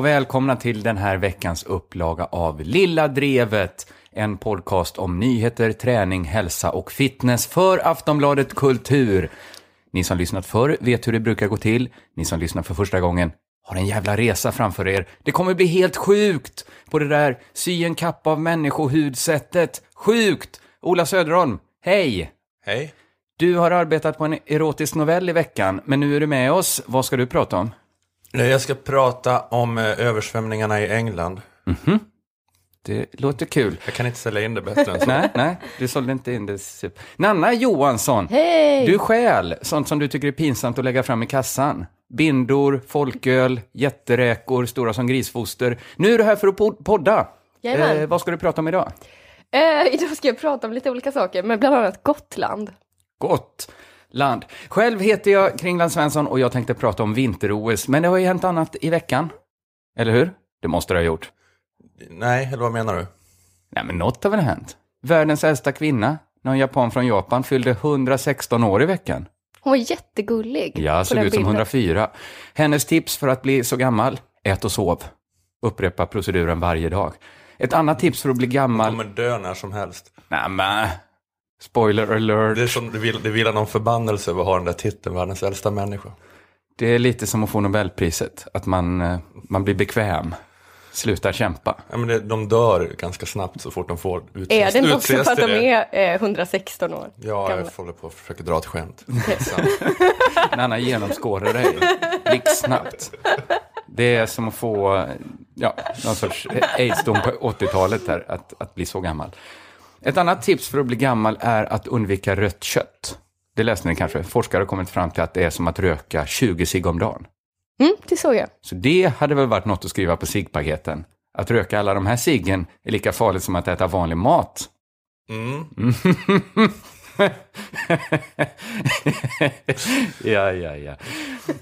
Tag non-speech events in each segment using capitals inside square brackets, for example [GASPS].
Och välkomna till den här veckans upplaga av Lilla Drevet. En podcast om nyheter, träning, hälsa och fitness för Aftonbladet Kultur. Ni som lyssnat förr vet hur det brukar gå till. Ni som lyssnar för första gången har en jävla resa framför er. Det kommer bli helt sjukt på det där sy en kappa av människohud-sättet. Sjukt! Ola Söderholm, hej! Hej. Du har arbetat på en erotisk novell i veckan, men nu är du med oss. Vad ska du prata om? Jag ska prata om eh, översvämningarna i England. Det låter kul. Jag kan inte sälja in det bättre än så. [LAUGHS] Nej, nej, du sålde inte in det. super- Nanna Johansson, Hej! du stjäl sånt som du tycker är pinsamt att lägga fram i kassan. Bindor, folköl, jätteräkor, stora som grisfoster. Nu är du här för att pod- podda. Jajamän. Eh, vad ska du prata om idag? Eh, [LAUGHS] idag ska jag prata om lite olika saker, men bland annat Gotland. Gott land. Själv heter jag Kringland Svensson och jag tänkte prata om vinter-OS, men det har ju hänt annat i veckan. Eller hur? Det måste det ha gjort. Nej, eller vad menar du? Nej, men något har väl hänt? Världens äldsta kvinna, någon japan från Japan, fyllde 116 år i veckan. Hon var jättegullig. Ja, såg ut som bilden. 104. Hennes tips för att bli så gammal, ät och sov. Upprepa proceduren varje dag. Ett annat tips för att bli gammal... kommer dö när som helst. Nej, men... Spoiler alert. Det är som det vill- det vilar någon förbannelse över att ha den där titeln, världens äldsta människa. Det är lite som att få Nobelpriset, att man, eh, man blir bekväm, slutar kämpa. Ja, men det, de dör ganska snabbt så fort de får utses, Är det inte också för att de är eh, 116 år Ja, gamla? jag håller på att försöka dra ett skämt. [LAUGHS] En [LAUGHS] annan genomskådar dig blixtsnabbt. Det är som att få ja, någon sorts aids-dom på 80-talet här, att, att bli så gammal. Ett annat tips för att bli gammal är att undvika rött kött. Det läste ni kanske. Forskare har kommit fram till att det är som att röka 20 cigg om dagen. Mm, det såg jag. Så det hade väl varit något att skriva på ciggpaketen. Att röka alla de här ciggen är lika farligt som att äta vanlig mat. Mm. [LAUGHS] ja, ja, ja.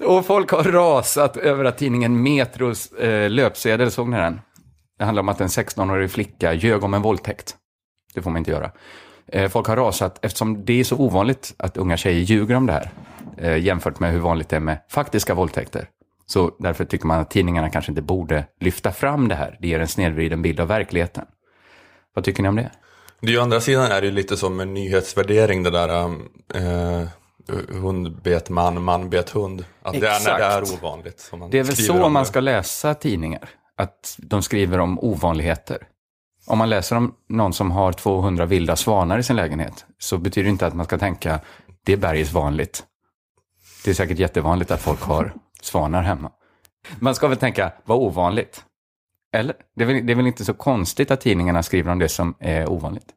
Och folk har rasat över att tidningen Metros eh, löpsedel, såg ni den? Det handlar om att en 16-årig flicka ljög om en våldtäkt. Det får man inte göra. Eh, folk har rasat eftersom det är så ovanligt att unga tjejer ljuger om det här. Eh, jämfört med hur vanligt det är med faktiska våldtäkter. Så därför tycker man att tidningarna kanske inte borde lyfta fram det här. Det ger en snedvriden bild av verkligheten. Vad tycker ni om det? Det är ju å andra sidan är det ju lite som en nyhetsvärdering det där um, eh, hund bet man, man bet hund. Att det är när det är Exakt. ovanligt. Som man Det är väl så om man ska läsa tidningar. Att de skriver om ovanligheter. Om man läser om någon som har 200 vilda svanar i sin lägenhet så betyder det inte att man ska tänka det är bergis vanligt. Det är säkert jättevanligt att folk har svanar hemma. Man ska väl tänka vad ovanligt. Eller? Det är, väl, det är väl inte så konstigt att tidningarna skriver om det som är ovanligt.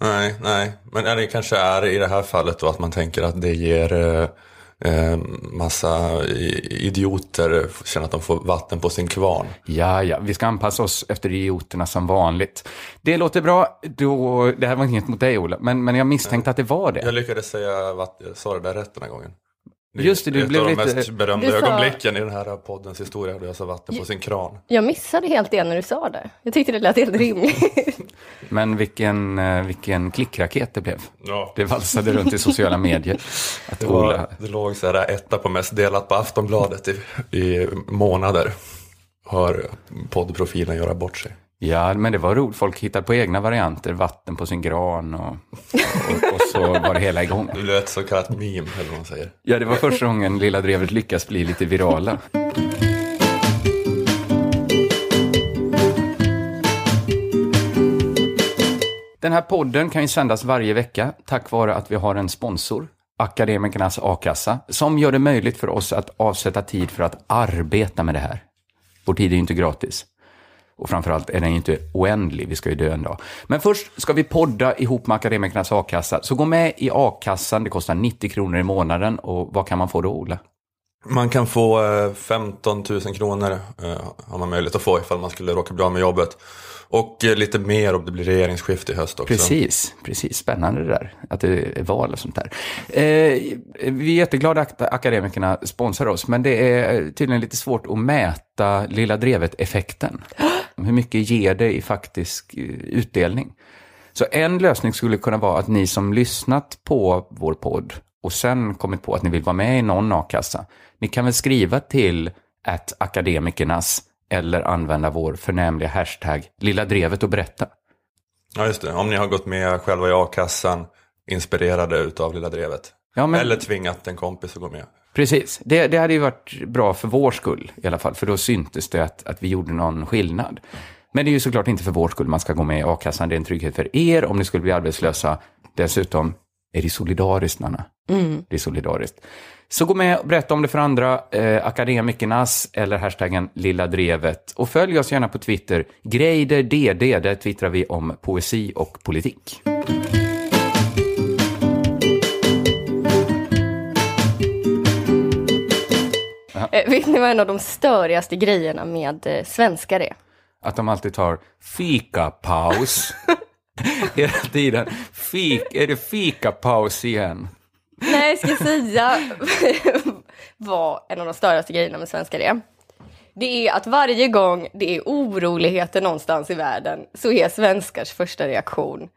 Nej, nej. Men det kanske är i det här fallet då att man tänker att det ger eh, massa i- idioter känna att de får vatten på sin kvarn. Ja, ja, vi ska anpassa oss efter idioterna som vanligt. Det låter bra. Då, det här var inget mot dig, Ola, men, men jag misstänkte att det var det. Jag lyckades säga jag sa det där rätt den här gången. Just det, du ett blev av de lite- mest berömda Du sa- ögonblicken i den här poddens historia då jag sa vatten på sin kran. Jag missade helt det när du sa det. Jag tyckte det lät helt rimligt. [LAUGHS] Men vilken, eh, vilken klickraket det blev. Ja. Det valsade runt i sociala medier. [LAUGHS] Att Det, Ola... var, det låg så här etta på mest delat på Aftonbladet i, i månader. Hör poddprofilen göra bort sig. Ja, men det var roligt. Folk hittade på egna varianter. Vatten på sin gran och, och, och så var det hela igång. Blev ett så kallat meme, eller vad man säger. Ja, det var första gången Lilla Drevet lyckas bli lite virala. Den här podden kan ju sändas varje vecka tack vare att vi har en sponsor, Akademikernas A-kassa, som gör det möjligt för oss att avsätta tid för att arbeta med det här. Vår tid är ju inte gratis. Och framförallt är den ju inte oändlig, vi ska ju dö en dag. Men först ska vi podda ihop med Akademikernas A-kassa. Så gå med i A-kassan, det kostar 90 kronor i månaden. Och vad kan man få då, Ola? Man kan få eh, 15 000 kronor eh, har man möjlighet att få ifall man skulle råka bli av med jobbet. Och eh, lite mer om det blir regeringsskifte i höst också. Precis, precis. Spännande det där. Att det är val och sånt där. Eh, vi är jätteglada att akademikerna sponsrar oss, men det är tydligen lite svårt att mäta Lilla Drevet-effekten. [GASPS] [GASPS] Hur mycket ger det i faktisk eh, utdelning? Så en lösning skulle kunna vara att ni som lyssnat på vår podd och sen kommit på att ni vill vara med i någon a-kassa, ni kan väl skriva till at akademikernas eller använda vår förnämliga hashtag Lilla Drevet och berätta. Ja, just det. Om ni har gått med själva i a-kassan, inspirerade utav Lilla Drevet. Ja, men- Eller tvingat en kompis att gå med. Precis, det, det hade ju varit bra för vår skull i alla fall, för då syntes det att, att vi gjorde någon skillnad. Men det är ju såklart inte för vår skull man ska gå med i a-kassan, det är en trygghet för er om ni skulle bli arbetslösa. Dessutom är det solidariskt, Nanna. Det är solidariskt. Så gå med och berätta om det för andra, eh, akademikernas eller hashtaggen Lilla Drevet. Och följ oss gärna på Twitter, greiderdd, där twittrar vi om poesi och politik. Eh, vet ni vad en av de störigaste grejerna med eh, svenskar är? Att de alltid tar fikapaus. [LAUGHS] Hela tiden. Fik, är det fikapaus igen? Nej, jag ska säga [LAUGHS] vad en av de störigaste grejerna med svenskar är. Det är att varje gång det är oroligheter någonstans i världen så är svenskars första reaktion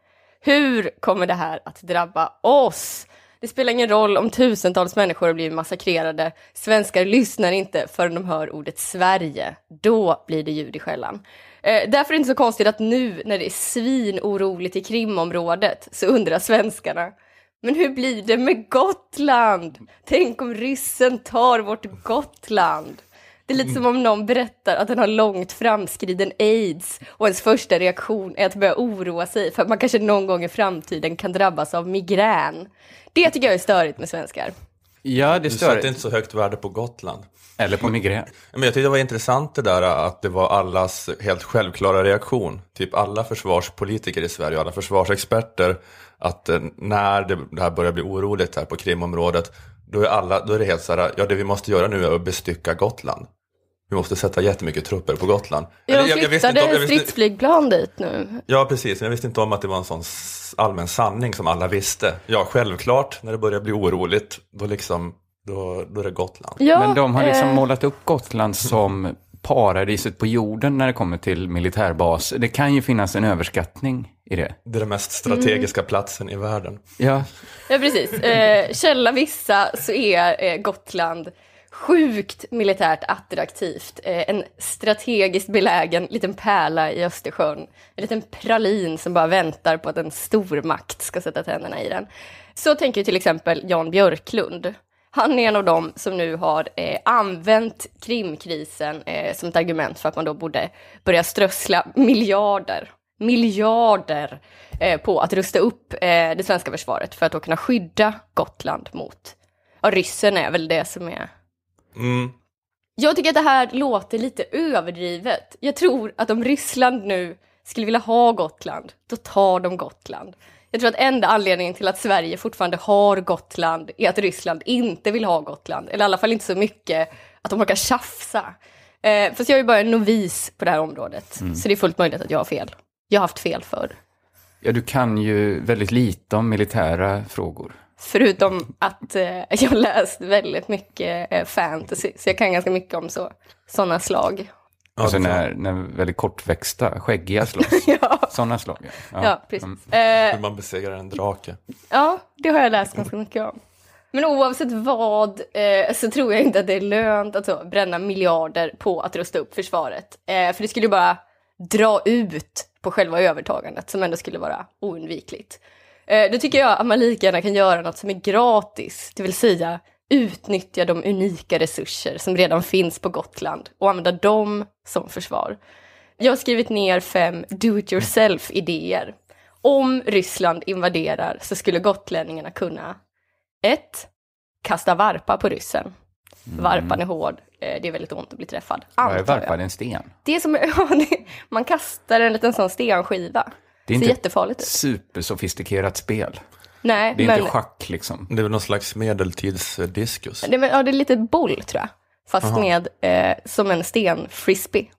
hur kommer det här att drabba oss? Det spelar ingen roll om tusentals människor har blivit massakrerade. Svenskar lyssnar inte förrän de hör ordet Sverige. Då blir det ljud i skällan. Eh, därför är det inte så konstigt att nu när det är svinoroligt i Krimområdet så undrar svenskarna men hur blir det med Gotland? Tänk om ryssen tar vårt Gotland? Det är lite som om någon berättar att den har långt framskriden aids och ens första reaktion är att börja oroa sig för att man kanske någon gång i framtiden kan drabbas av migrän. Det tycker jag är störigt med svenskar. Ja, det Du stör. satte inte så högt värde på Gotland. Eller på migrän. Men jag tyckte det var intressant det där att det var allas helt självklara reaktion. Typ alla försvarspolitiker i Sverige och alla försvarsexperter. Att eh, när det, det här börjar bli oroligt här på Krimområdet. Då är, alla, då är det helt så här, ja det vi måste göra nu är att bestycka Gotland. Vi måste sätta jättemycket trupper på Gotland. Ja, de Eller jag- jag visste flyttade inte om- jag visste- stridsflygplan dit nu. Ja, precis. Men jag visste inte om att det var en sån allmän sanning som alla visste. Ja, självklart, när det börjar bli oroligt, då, liksom, då, då är det Gotland. Ja, Men de har liksom eh, målat upp Gotland som paradiset på jorden när det kommer till militärbas. Det kan ju finnas en överskattning i det. Det är den mest strategiska platsen i världen. Ja, Ja, precis. Eh, källa vissa så är eh, Gotland sjukt militärt attraktivt. Eh, en strategiskt belägen liten pärla i Östersjön. En liten pralin som bara väntar på att en stormakt ska sätta tänderna i den. Så tänker till exempel Jan Björklund. Han är en av dem som nu har eh, använt Krimkrisen eh, som ett argument för att man då borde börja strössla miljarder, miljarder eh, på att rusta upp eh, det svenska försvaret för att då kunna skydda Gotland mot, ja ryssen är väl det som är Mm. jag tycker att det här låter lite överdrivet. Jag tror att om Ryssland nu skulle vilja ha Gotland, då tar de Gotland. Jag tror att enda anledningen till att Sverige fortfarande har Gotland är att Ryssland inte vill ha Gotland. Eller i alla fall inte så mycket att de orkar tjafsa. Eh, fast jag är ju bara en novis på det här området. Så det är fullt möjligt att jag har fel. Jag har haft fel förr. ja, du kan ju väldigt lite om militära frågor. Förutom att eh, [LAUGHS] jag läst väldigt mycket eh, fantasy. Så jag kan ganska mycket om så, sådana slag. Alltså när, när väldigt kortväxta, skäggiga slåss. [LAUGHS] Ja. Sådana slag, ja. ja. Ja, precis. Mm. Eh, Hur man besegrar en drake. ja, det har jag läst ganska mycket om. Men oavsett vad eh, så tror jag inte att det är lönt att så, bränna miljarder på att rusta upp försvaret. Eh, för det skulle ju bara dra ut på själva övertagandet som ändå skulle vara oundvikligt. Eh, då tycker jag att man lika gärna kan göra något som är gratis, det vill säga utnyttja de unika resurser som redan finns på Gotland och använda dem som försvar. Jag har skrivit ner fem do-it-yourself-idéer. Om Ryssland invaderar så skulle gotlänningarna kunna 1. Kasta varpa på ryssen. Varpan är hård, eh, det är väldigt ont att bli träffad. Vad är Antar varpad jag. en sten? Det är som, [LAUGHS] det, man kastar en liten sån stenskiva. Det är ser inte jättefarligt ut. supersofistikerat spel. Nej, Det är men inte schack liksom. Det är väl någon slags medeltidsdiskus. det, är- ja, det är lite boll tror jag. Fast med eh, som en stenfrisbee.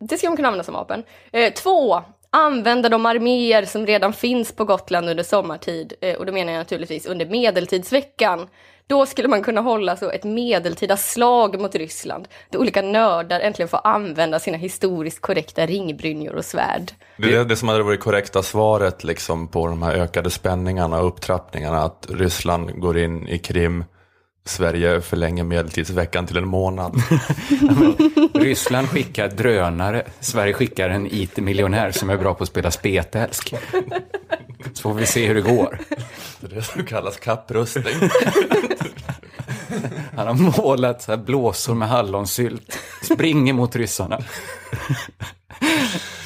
Det ska man kunna använda som vapen. Eh, två, använda de arméer som redan finns på Gotland under sommartid. Eh, och då menar jag naturligtvis under medeltidsveckan. Då skulle man kunna hålla så ett medeltida slag mot Ryssland. Där olika nördar äntligen får använda sina historiskt korrekta ringbrynjor och svärd. Det är det som hade varit korrekta svaret liksom, på de här ökade spänningarna och upptrappningarna. Att Ryssland går in i Krim, Sverige förlänger medeltidsveckan till en månad. [LAUGHS] Ryssland skickar drönare, Sverige skickar en IT-miljonär som är bra på att spela spetälsk. Så får vi se hur det går. Det är det som kallas kapprustning. [LAUGHS] Han har målat så här blåsor med hallonsylt, springer mot ryssarna.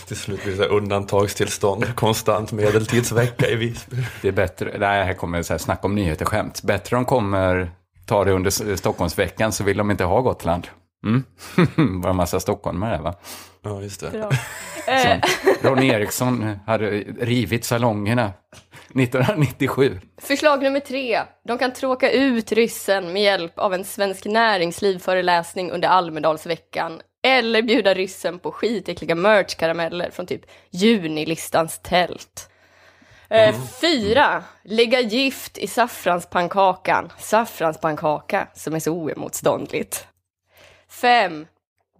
Till slut blir det undantagstillstånd, konstant medeltidsvecka i Visby. Det är bättre, nej här kommer så här snack om nyheter, skämt. Bättre de kommer ta det under Stockholmsveckan så vill de inte ha Gotland. Mm. [LAUGHS] Bara en massa stockholmare va? Ja, just det. Som [LAUGHS] Ronny Eriksson hade rivit salongerna [LAUGHS] 1997. Förslag nummer tre. De kan tråka ut ryssen med hjälp av en svensk näringslivföreläsning under Almedalsveckan. Eller bjuda ryssen på skitäckliga merchkarameller från typ junilistans tält. Eh, fyra. Lägga gift i saffranspannkakan. Saffranspannkaka som är så oemotståndligt. Fem.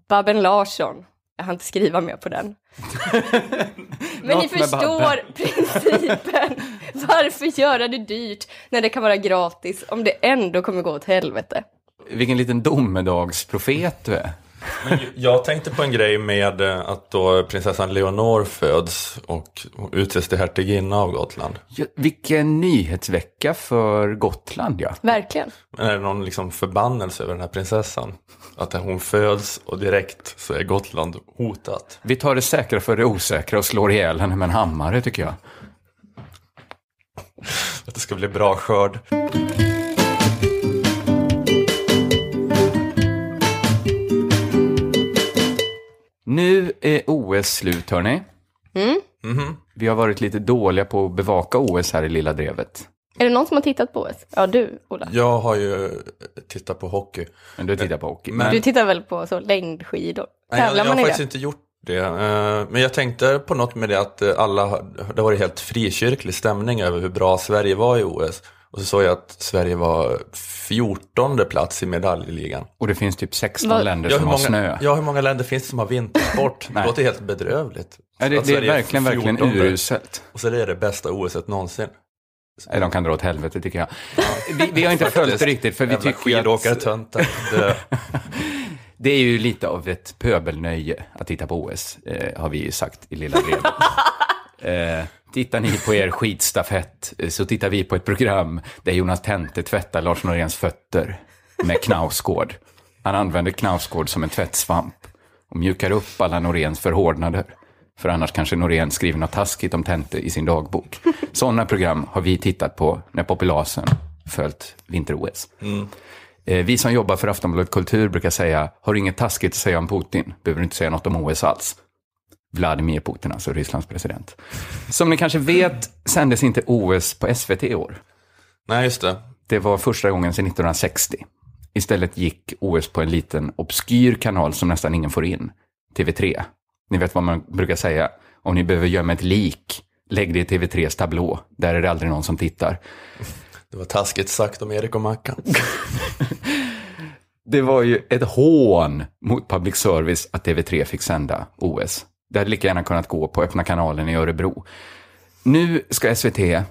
Babben Larsson. Jag har inte skriva mer på den. [LAUGHS] Men ni förstår principen. [LAUGHS] Varför göra det dyrt när det kan vara gratis om det ändå kommer gå åt helvete? Vilken liten domedagsprofet du är. Men jag tänkte på en grej med eh, att då prinsessan Leonor föds och utses till hertiginna av Gotland. Ja, vilken nyhetsvecka för Gotland ja. Verkligen. Men är det någon liksom förbannelse över den här prinsessan? Att hon föds och direkt så är Gotland hotat. Vi tar det säkra för det osäkra och slår ihjäl henne med en hammare tycker jag. Att det ska bli bra skörd. Nu är OS slut hörni. Vi har varit lite dåliga på att bevaka OS här i Lilla Drevet. Är det någon som har tittat på OS? Ja, du, Ola. Jag har ju tittat på hockey. Men du tittar på hockey. Men- Du tittar väl på så längdskidor? Nej, jag, jag har faktiskt det? inte gjort det. eh, Men jag tänkte på något med det att eh, alla, det har varit helt frikyrklig stämning över hur bra Sverige var i OS. Och så såg jag att Sverige var 14 plats i medaljligan. Och det finns typ 16 Vad- länder Ja som hur, har snö. många, ja, hur många länder finns det som har vintersport? [LAUGHS] det låter helt bedrövligt. Ja, det, det är verkligen, verkligen 14. uruselt. Och så är det det bästa OSet någonsin. Nej, de kan dra åt helvete tycker jag. Vi, vi har inte följt det riktigt för vi tycker att [LAUGHS] det är ju lite av ett pöbelnöje att titta på OS, eh, har vi ju sagt i Lilla Drevet. [LAUGHS] eh, tittar ni på er skidstafett eh, så tittar vi på ett program där Jonas Tente tvättar Lars Noréns fötter med Knausgård. Han använder Knausgård som en tvättsvamp och mjukar upp alla Noréns förhårdnader. För annars kanske Norén skriver något taskigt om Tente i sin dagbok. Sådana program har vi tittat på när populasen följt vinter-OS. Mm. Eh, vi som jobbar för Aftonbladet Kultur brukar säga, har du inget taskigt att säga om Putin, behöver du inte säga något om OS alls. Vladimir Putin, alltså Rysslands president. Som ni kanske vet sändes inte OS på SVT i år. Nej, just det. Det var första gången sedan 1960. Istället gick OS på en liten obskyr kanal som nästan ingen får in, TV3. Ni vet vad man brukar säga, om ni behöver gömma ett lik, lägg det i TV3s tablå, där är det aldrig någon som tittar. Det var taskigt sagt om Erik och Mackan. [LAUGHS] Det var ju ett hån mot public service att TV3 fick sända OS. Det hade lika gärna kunnat gå på öppna kanalen i Örebro. Nu ska SVT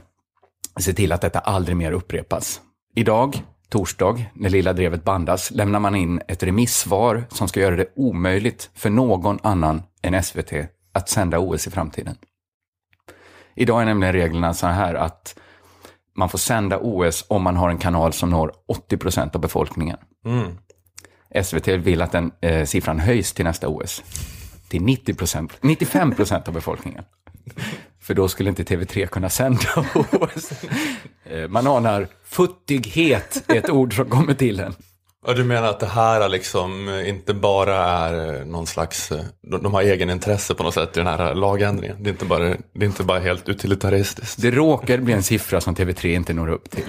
se till att detta aldrig mer upprepas. Idag, torsdag, när Lilla Drevet bandas, lämnar man in ett remissvar som ska göra det omöjligt för någon annan än SVT att sända OS i framtiden. Idag är nämligen reglerna så här att man får sända OS om man har en kanal som når 80 procent av befolkningen. SVT vill att den eh, siffran höjs till nästa OS. Till 90 procent, 95 procent av befolkningen. För då skulle inte TV3 kunna sända [LAUGHS] OS. Eh, man anar futtighet är ett ord som kommer till en. Och du menar att det här liksom eh, inte bara är eh, någon slags, de har egen intresse på något sätt i den här lagändringen. Det är inte bara, det är inte bara helt utilitaristiskt. Det råkar bli en siffra som TV3 inte når upp till.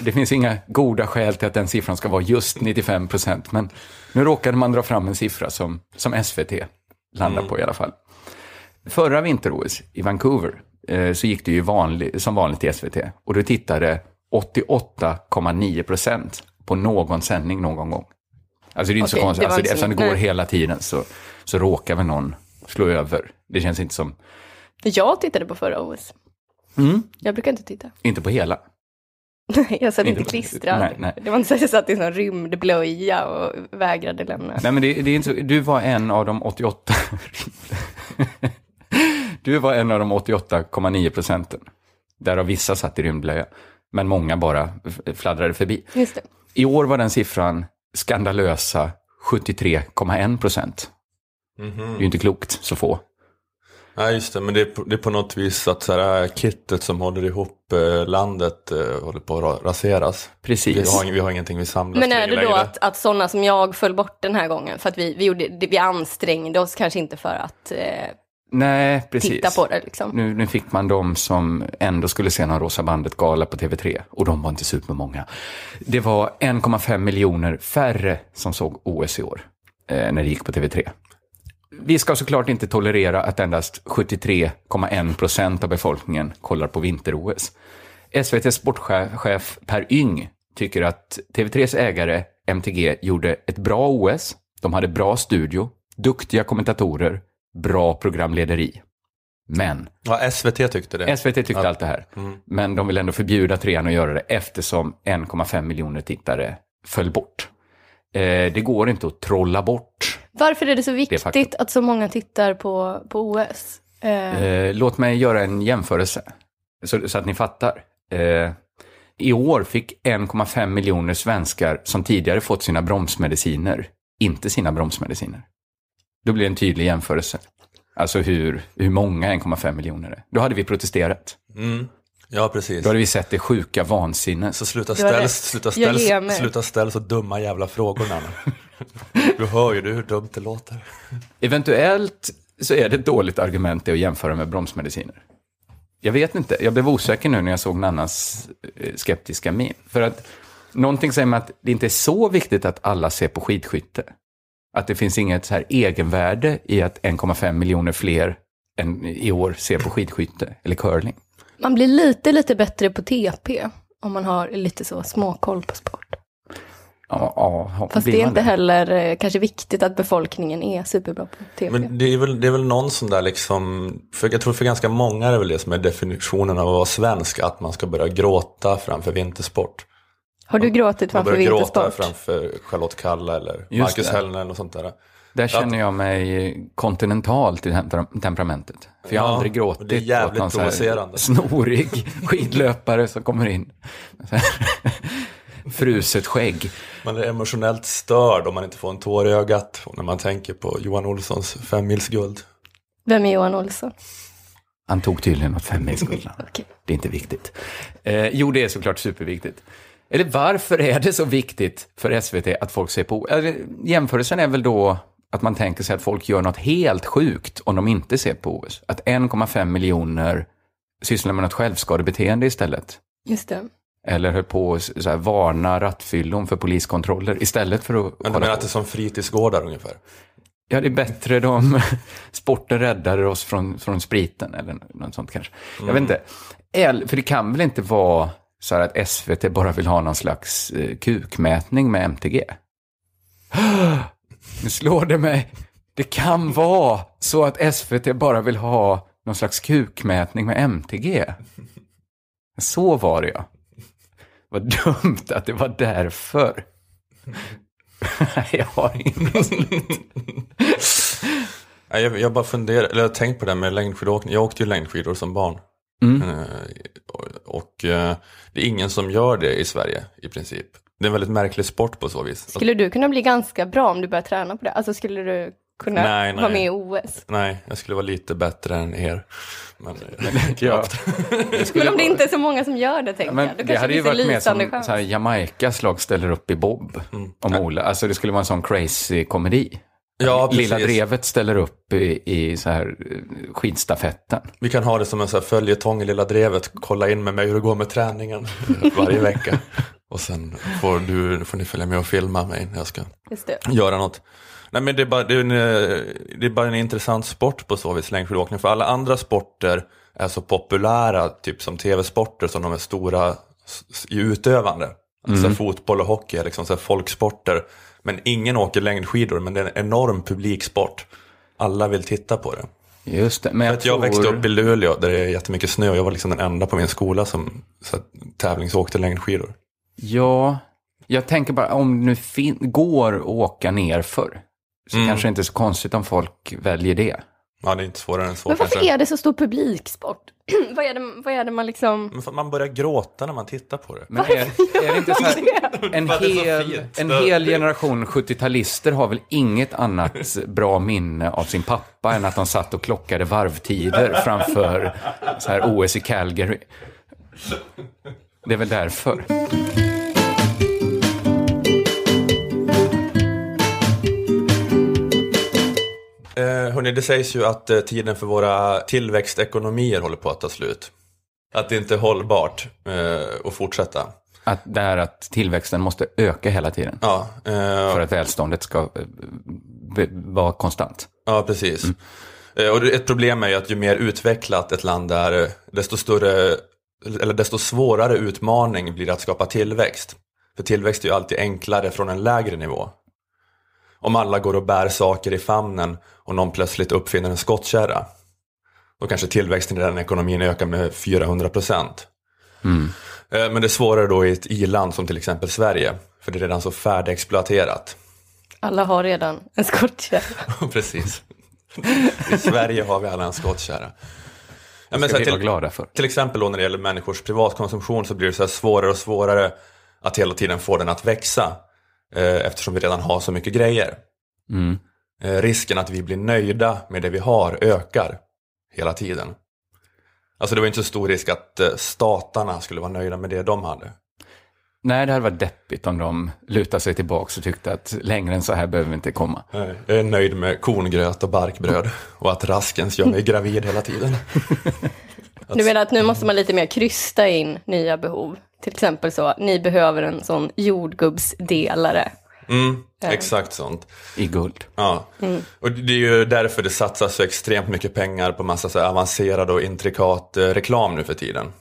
Det finns inga goda skäl till att den siffran ska vara just 95 procent, men nu råkade man dra fram en siffra som, som SVT landar på i alla fall. Förra vinter-OS i Vancouver eh, så gick det ju vanlig, som vanligt i SVT och då tittade 88,9 procent på någon sändning någon gång. Alltså det är inte Okej, så konstigt, det alltså, eftersom det går nej. hela tiden så, så råkar väl någon slå över. Det känns inte som, Jag tittade på förra OS. Mm. Jag brukar inte titta. inte på hela. Nej, [LAUGHS] jag satt inte Inte- klistrad. nej, nej. Det var inte så att jag satt i en rymdblöja och vägrade lämna. Nej, men det, det är inte så. Du var en av de 88. [LAUGHS] du var en av de 88,9 procenten. Därav vissa satt i rymdblöja. Men många bara fladdrade förbi. Just det. I år var den siffran skandalösa 73,1 procent. Det är ju inte klokt, så få. Nej just det, men det är, på, det är på något vis att så här, kittet som håller ihop eh, landet eh, håller på att ra- raseras. Vi Precis. har, ing- vi har ingenting vi samlas Men är det då längre. att, att sådana som jag föll bort den här gången? För att vi, vi, gjorde, det- vi ansträngde oss kanske inte för att eh, Nej, precis. titta på det liksom. Nu, nu fick man de som ändå skulle se någon Rosa bandet-gala på TV3. Och de var inte supermånga. Det var 1,5 miljoner färre som såg OS i år. Eh, när det gick på TV3. Vi ska såklart inte tolerera att endast 73,1 procent av befolkningen kollar på vinter-OS. SVTs sportchef Per Yng tycker att TV3s ägare MTG gjorde ett bra OS. De hade bra studio, duktiga kommentatorer, bra programlederi. Men Ja, SVT tyckte det. SVT tyckte allt det här. Men de vill ändå förbjuda trean att göra det eftersom 1,5 miljoner tittare föll bort. Eh, det går inte att trolla bort. Varför är det så Det viktigt att så många tittar på, på OS? Eh, Eh, låt mig göra en jämförelse så, så att ni fattar. Eh, I år fick 1,5 miljoner svenskar som tidigare fått sina bromsmediciner inte sina bromsmediciner. Då blir det en tydlig jämförelse. Alltså hur, hur många 1,5 miljoner är. Då hade vi protesterat. Mm. Ja, precis. Då hade vi sett det sjuka vansinnet. Så sluta ställ, sluta ställ, sluta ställ så dumma jävla frågor Nanna. [LAUGHS] Du hör ju du hur dumt det låter. Eventuellt så är det ett dåligt argument det att jämföra med bromsmediciner. Jag vet inte, jag blev osäker nu när jag såg Nannas eh, skeptiska min. För att någonting säger mig att det inte är så viktigt att alla ser på skidskytte. Att det finns inget så här egenvärde i att 1,5 miljoner fler än i år ser på skidskytte eller curling. Man blir lite, lite bättre på TP om man har lite så småkoll på sport. Ja, ja, Fast det är inte heller eh, kanske viktigt att befolkningen är superbra på TP. Men det är, väl, det är väl någon sån där liksom, för jag tror för ganska många är det väl det som är definitionen av att vara svensk, att man ska börja gråta framför vintersport. har du gråtit framför börjar gråta vintersport? framför Charlotte Kalla eller Just Marcus det. Hellner och sånt där. Där känner jag mig kontinentalt i tem- temperamentet. För jag har Ja, aldrig gråtit det är jävligt åt någon snorig [LAUGHS] skidlöpare som kommer in. [LAUGHS] Fruset skägg. Man är emotionellt störd om man inte får en tår i ögat när man tänker på Johan Olssons femmilsguld. Vem är Johan Olsson? Han tog tydligen något femmilsguld. [LAUGHS] Okej. Det är inte viktigt. Eh, jo, det är såklart superviktigt. Eller varför är det så viktigt för SVT att folk ser på... Eller, jämförelsen är väl då att man tänker sig att folk gör något helt sjukt om de inte ser på OS. Att 1,5 miljoner sysslar med något självskadebeteende istället. Just det. Eller höll på att så här, varna rattfyllon för poliskontroller istället för att Men du menar på. att det är som fritidsgårdar ungefär? Ja, det är bättre de [LAUGHS] sporten räddade oss från, från spriten eller något sånt kanske. Jag vet inte. El, för det kan väl inte vara så här att SVT bara vill ha någon slags eh, kukmätning med MTG? [GASPS] [GASPS] Nu slår det mig. Det kan vara så att SVT bara vill ha någon slags kukmätning med MTG. Så var det ja. Vad dumt att det var därför. [LAUGHS] Jag har ingen Nej, Jag, jag bara funderar, eller jag har tänkt på det här med längdskidåkning. Jag åkte ju längdskidor som barn. Mm. Eh, och och eh, det är ingen som gör det i Sverige i princip. Det är en väldigt märklig sport på så vis. Skulle du kunna bli ganska bra om du börjar träna på det? Alltså skulle du kunna Nej, nej. vara med i OS? Nej, jag skulle vara lite bättre än er. Men, Ja. [LAUGHS] Men om det inte är så många som gör det, tänker Men jag. Då det hade ju varit mer som chans. så här, Jamaicas lag ställer upp i bob om Ola. Alltså det skulle vara en sån crazy komedi. Ja, precis. Lilla Drevet ställer upp i, i så här eh, skidstafetten. Vi kan ha det som en här följetong i Lilla Drevet. Kolla in med mig hur det går med träningen [LAUGHS] varje vecka. Och sen får, du, får ni följa med och filma mig när jag ska Just det. göra något. Nej men det är, bara, det, är en, eh, det är bara en intressant sport på så vis, längdskidåkning. För alla andra sporter är så populära, typ som tv-sporter, som de är stora i utövande. Alltså fotboll och hockey är liksom så här folksporter. Men ingen åker längdskidor, men det är en enorm publiksport. Alla vill titta på det. Just det, men jag, jag tror... växte upp i Luleå där det är jättemycket snö och jag var liksom den enda på min skola som så att, tävlingsåkte längdskidor. Ja, jag tänker bara om det nu fin- går att åka ner för så Mm. kanske det inte är så konstigt om folk väljer det. Ja, det är inte svårare än så Men varför kanske. är det så stor publiksport? [CLEARS THROAT] vad, är det, vad är det man liksom... Man börjar gråta när man tittar på det. Men är, är det inte så här, en, hel, en hel generation 70-talister har väl inget annat bra minne av sin pappa än att de satt och klockade varvtider framför så här OS i Calgary. Det är väl därför. Eh, hörni, det sägs ju att eh, tiden för våra tillväxtekonomier håller på att ta slut. Att det inte är hållbart eh, att fortsätta. Att det är att tillväxten måste öka hela tiden Ja, eh, för att välståndet ska eh, vara konstant. ja precis. Eh, och ett problem är ju att ju mer utvecklat ett land är, eh, desto större, eller desto svårare utmaning blir det att skapa tillväxt. För tillväxt är ju alltid enklare från en lägre nivå. Om alla går och bär saker i famnen och någon plötsligt uppfinner en skottkärra. Då kanske tillväxten i den ekonomin ökar med 400 procent. Eh, Men det är svårare då i ett i-land som till exempel Sverige. För det är redan så färdigexploaterat. Alla har redan en skottkärra. [LAUGHS] Precis. I Sverige har vi alla en skottkärra. Ja, men så ska här, vi vara till, glada för. till exempel då när det gäller människors privatkonsumtion så blir det så svårare och svårare att hela tiden få den att växa. Eh, eftersom vi redan har så mycket grejer. Mm. Eh, risken att vi blir nöjda med det vi har ökar hela tiden. Alltså det var inte så stor risk att eh, statarna skulle vara nöjda med det de hade. Nej, det hade varit deppigt om de lutade sig tillbaka och tyckte att längre än så här behöver vi inte komma. Nej, Jag är nöjd med korngröt och barkbröd och att Raskens gör mig gravid hela tiden. [LAUGHS] Du menar att nu måste man lite mer krysta in nya behov? Till exempel så, ni behöver en sån jordgubbsdelare. Mm, exakt sånt. I guld. Ja. Och det är ju därför det satsas så extremt mycket pengar på massa så avancerad och intrikat eh, reklam nu för tiden.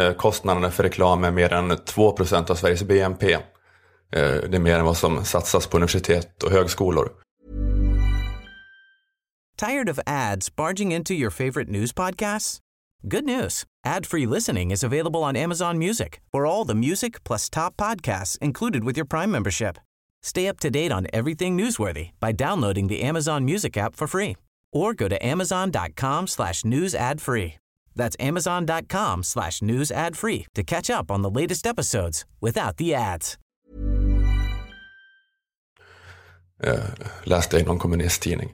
Eh, kostnaderna för reklam är mer än 2% av Sveriges BNP. Eh, det är mer än vad som satsas på universitet och högskolor. Tired of ads barging into your favorite news podcasts? Good news. Ad-free listening is available on Amazon Music for all the music plus top podcasts included with your Prime membership. Stay up to date on everything newsworthy by downloading the Amazon Music app for free or go to amazon.com slash news ad free. That's amazon.com slash news ad free to catch up on the latest episodes without the ads. Eh, läste jag i någon kommunisttidning.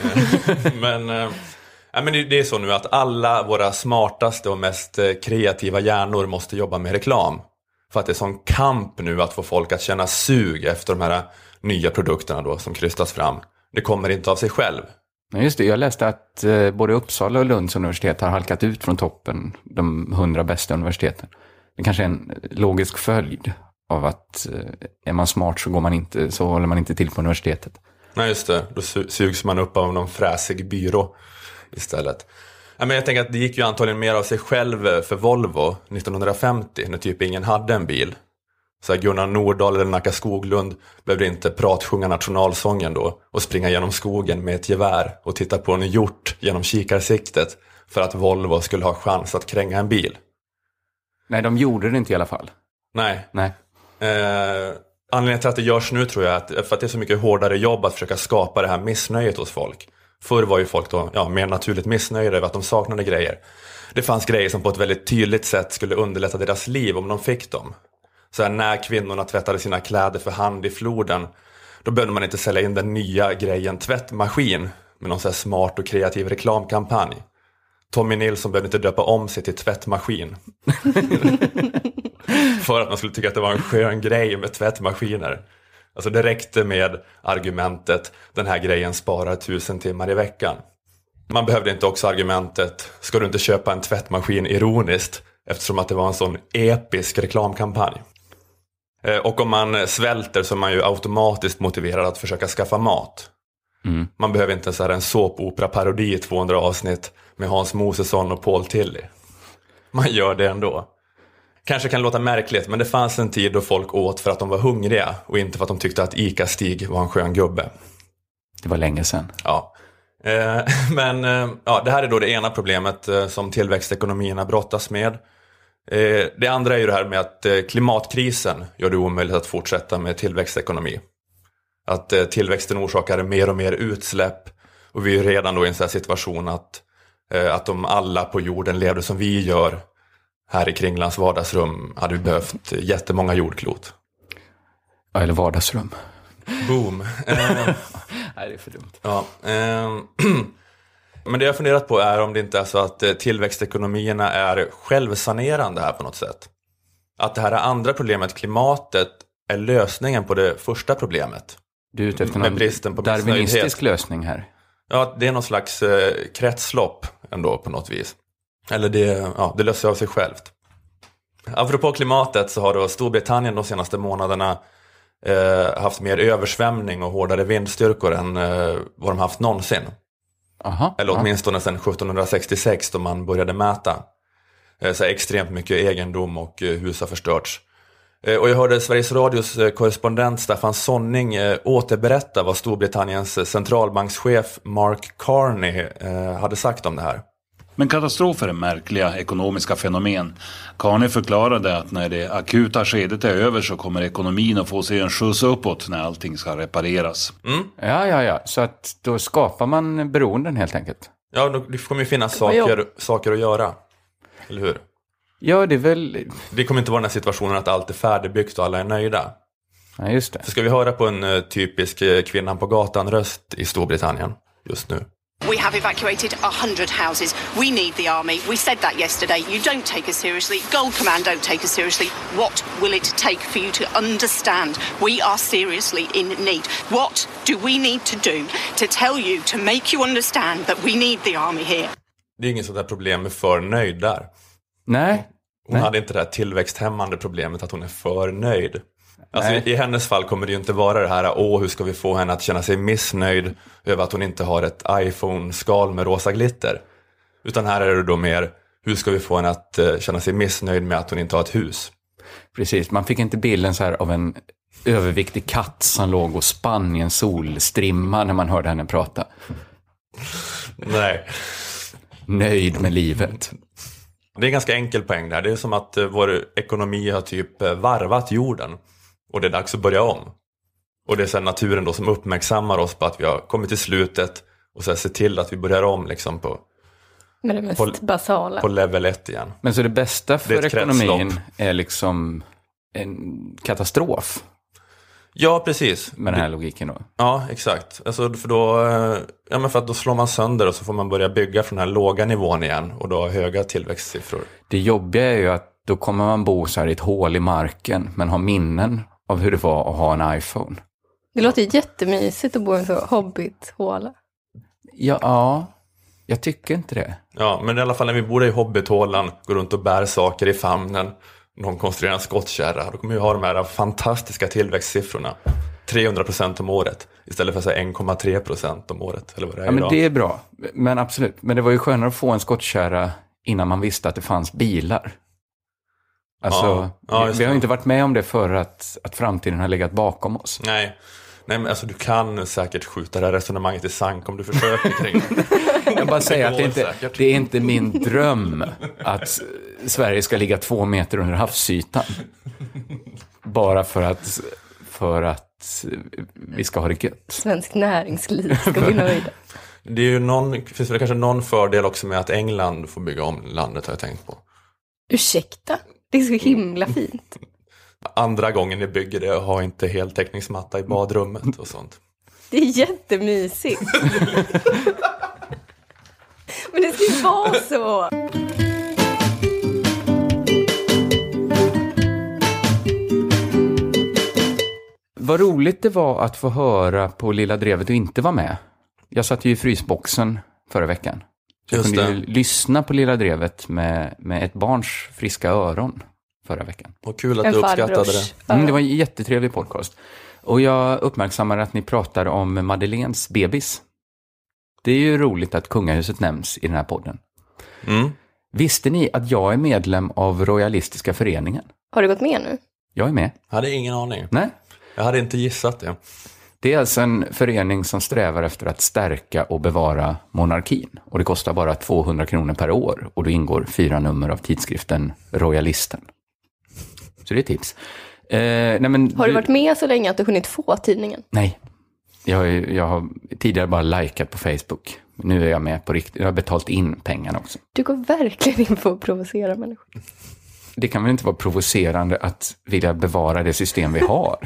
[LAUGHS] Men eh, ja, men det, är så nu att alla våra smartaste och mest eh, kreativa hjärnor måste jobba med reklam. För att det är sån kamp nu att få folk att känna sug efter de här eh, nya produkterna då som krystas fram. Det kommer inte av sig själv. Ja, just det, jag läste att eh, både Uppsala och Lunds universitet har halkat ut från toppen, de hundra bästa universiteten. Det kanske är en eh, logisk följd av att eh, är man smart så, går man inte, så håller man inte till på universitetet. Nej just det, då sugs man upp av någon fräsig byrå istället. Ja, men jag tänker att det gick ju antagligen mer av sig själv för Volvo 1950 när typ ingen hade en bil. Så här Gunnar Nordahl eller Nacka Skoglund behövde inte pratsjunga nationalsången då och springa genom skogen med ett gevär och titta på en hjort genom kikarsiktet för att Volvo skulle ha chans att kränga en bil. Nej, de gjorde det inte i alla fall. Nej, Nej. Eh, anledningen till att det görs nu tror jag är att, för att det är så mycket hårdare jobb att försöka skapa det här missnöjet hos folk. Förr var ju folk då ja, mer naturligt missnöjda över att de saknade grejer. Det fanns grejer som på ett väldigt tydligt sätt skulle underlätta deras liv om de fick dem. Så här, när kvinnorna tvättade sina kläder för hand i floden, då behövde man inte sälja in den nya grejen tvättmaskin med någon så här smart och kreativ reklamkampanj. Tommy Nilsson behövde inte döpa om sig till tvättmaskin. [LAUGHS] för att man skulle tycka att det var en skön grej med tvättmaskiner. Alltså det räckte med argumentet den här grejen sparar tusen timmar i veckan. Man behövde inte också argumentet ska du inte köpa en tvättmaskin ironiskt eftersom att det var en sån episk reklamkampanj. Eh, Och om man svälter så är man ju automatiskt motiverad att försöka skaffa mat. Man behöver inte så här en såpopera-parodi i 200 avsnitt med Hans Mosesson och Paul Tilly. Man gör det ändå. Kanske kan låta märkligt, men det fanns en tid då folk åt för att de var hungriga och inte för att de tyckte att ICA-Stig var en skön gubbe. Det var länge sedan. Ja. Eh, [LAUGHS] men eh, ja, det här är då det ena problemet som tillväxtekonomierna brottas med. Eh, det andra är ju det här med att eh, klimatkrisen gör det omöjligt att fortsätta med tillväxtekonomi. Att eh, tillväxten orsakar mer och mer utsläpp och vi är redan då i en sån här situation att, att om alla på jorden levde som vi gör här i Kringlands vardagsrum hade vi behövt jättemånga jordklot. Ja, Eller vardagsrum. Boom. [LAUGHS] Nej, det är för dumt. Ja, ehm, [CLEARS THROAT] men det jag funderat på är om det inte är så att eh, tillväxtekonomierna är självsanerande här på något sätt. Att det här andra problemet, klimatet, är lösningen på det första problemet. Du är ute efter någon bristen på darwinistisk lösning här. Ja, det är någon slags eh, kretslopp ändå på något vis. Eller det, ja, det löser av sig självt. Apropå klimatet så har då Storbritannien de senaste månaderna eh, haft mer översvämning och hårdare vindstyrkor än eh, vad de haft någonsin. Aha. Eller ja. åtminstone sedan 1766 då man började mäta. Eh, Så extremt mycket egendom och eh, hus har förstörts. Eh, Och jag hörde Sveriges Radios korrespondent Staffan Sonning återberätta vad Storbritanniens centralbankschef Mark Carney hade sagt om det här. Men katastrofer är märkliga ekonomiska fenomen. Carney förklarade att när det akuta skedet är över så kommer ekonomin att få sig en skjuts uppåt när allting ska repareras. Ja, ja, ja. Så att då skapar man beroenden helt enkelt. Ja, då- det kommer ju finnas saker, saker att göra. Eller hur? Ja, det är väl... Det kommer inte vara den här situationen att allt är färdigbyggt och alla är nöjda. Ja, just det. För ska vi höra på en eh, typisk eh, kvinnan på gatan-röst i Storbritannien just nu? We have evacuated 100 houses. We need the army. We said that yesterday. You don't take us seriously. Gold Command don't take us seriously. What will it take for you to understand we are seriously in need? What do we need to do to tell you, to make you understand that we need the army here? Det är inget sånt där problem med för nöjd där. Nej. Hon Nej. hade inte det här tillväxthämmande problemet att hon är för nöjd. Alltså Nej. i, I hennes fall kommer det ju inte vara det här, åh hur ska vi få henne att känna sig missnöjd över att hon inte har ett iPhone-skal med rosa glitter. Utan här är det då mer, hur ska vi få henne att eh, känna sig missnöjd med att hon inte har ett hus? Precis, man fick inte bilden så här av en överviktig katt som låg och spann i en solstrimma när man hörde henne prata. Nej. Nöjd med livet. Det är en ganska enkel poäng där. Det är som att eh, vår ekonomi har typ eh, varvat jorden. Och det är dags att börja om. Och det är sen naturen då som uppmärksammar oss på att vi har kommit till slutet. Och så ser till att vi börjar om liksom på, Med det mest På- basala. på level 1 igen. Men så det bästa Det är för ett ekonomin kretslopp. är liksom en katastrof Ja, precis. med den här logiken då. Ja, exakt. Alltså, för då, eh, ja, men för att då slår man sönder och så får man börja bygga från den här låga nivån igen. Och då ha höga tillväxtsiffror. Det jobbiga är ju att då kommer man bo så här i ett hål i marken, men ha minnen av hur det var att ha en iPhone. Det låter jättemysigt att bo i en så hobbit-håla. Ja, ja, jag tycker inte det. Ja, men i alla fall när vi bor i hobbithålan, går runt och bär saker i famnen. Någon konstruerar en skottkärra. Då kommer vi ha de här fantastiska tillväxtsiffrorna. 300% om året. Istället för så här 1,3% om året. Eller vad det är Ja, men det är bra. Men absolut. Men det var ju skönare att få en skottkärra innan man visste att det fanns bilar. Alltså, Ja, ja, vi, vi har inte varit med om det för att, att framtiden har legat bakom oss. Nej. Nej, men alltså du kan säkert skjuta det här resonemanget i sank om du försöker kring det. [LAUGHS] Jag bara säger att det är, inte, det är inte min dröm att Sverige ska ligga två meter under havsytan. Bara för att, för att vi ska ha det gött. Svensk näringsliv ska bli [LAUGHS] nöjda. Det är ju någon, finns väl kanske någon fördel också med att England får bygga om landet har jag tänkt på. Ursäkta? Det är så himla fint. Andra gången ni bygger det, ha inte heltäckningsmatta i badrummet och sånt. Det är jättemysigt. [LAUGHS] Men det ska ju vara så. Vad roligt det var att få höra på Lilla Drevet och inte vara med. Jag satt ju i frysboxen förra veckan. Så jag Just kunde det. ju lyssna på Lilla Drevet med, med ett barns friska öron förra veckan. Vad kul att En du uppskattade farbrors. det. Mm, det var en jättetrevlig podcast. Och jag uppmärksammar att ni pratar om Madeleines bebis. Det är ju roligt att kungahuset nämns i den här podden. Mm. Visste ni att jag är medlem av Royalistiska föreningen? Har du gått med nu? Jag är med. Jag hade ingen aning. Nej? Jag hade inte gissat det. Det är alltså en förening som strävar efter att stärka och bevara monarkin. Och det kostar bara 200 kronor per år och då ingår fyra nummer av tidskriften Royalisten. Så det är tips. Eh, nej men Har du varit med så länge att du hunnit få tidningen? Nej. Jag, jag har tidigare bara likat på Facebook. Nu är jag med på riktigt. Jag har betalt in pengarna också. Du går verkligen in på att provocera människor. Det kan väl inte vara provocerande att vilja bevara det system vi har?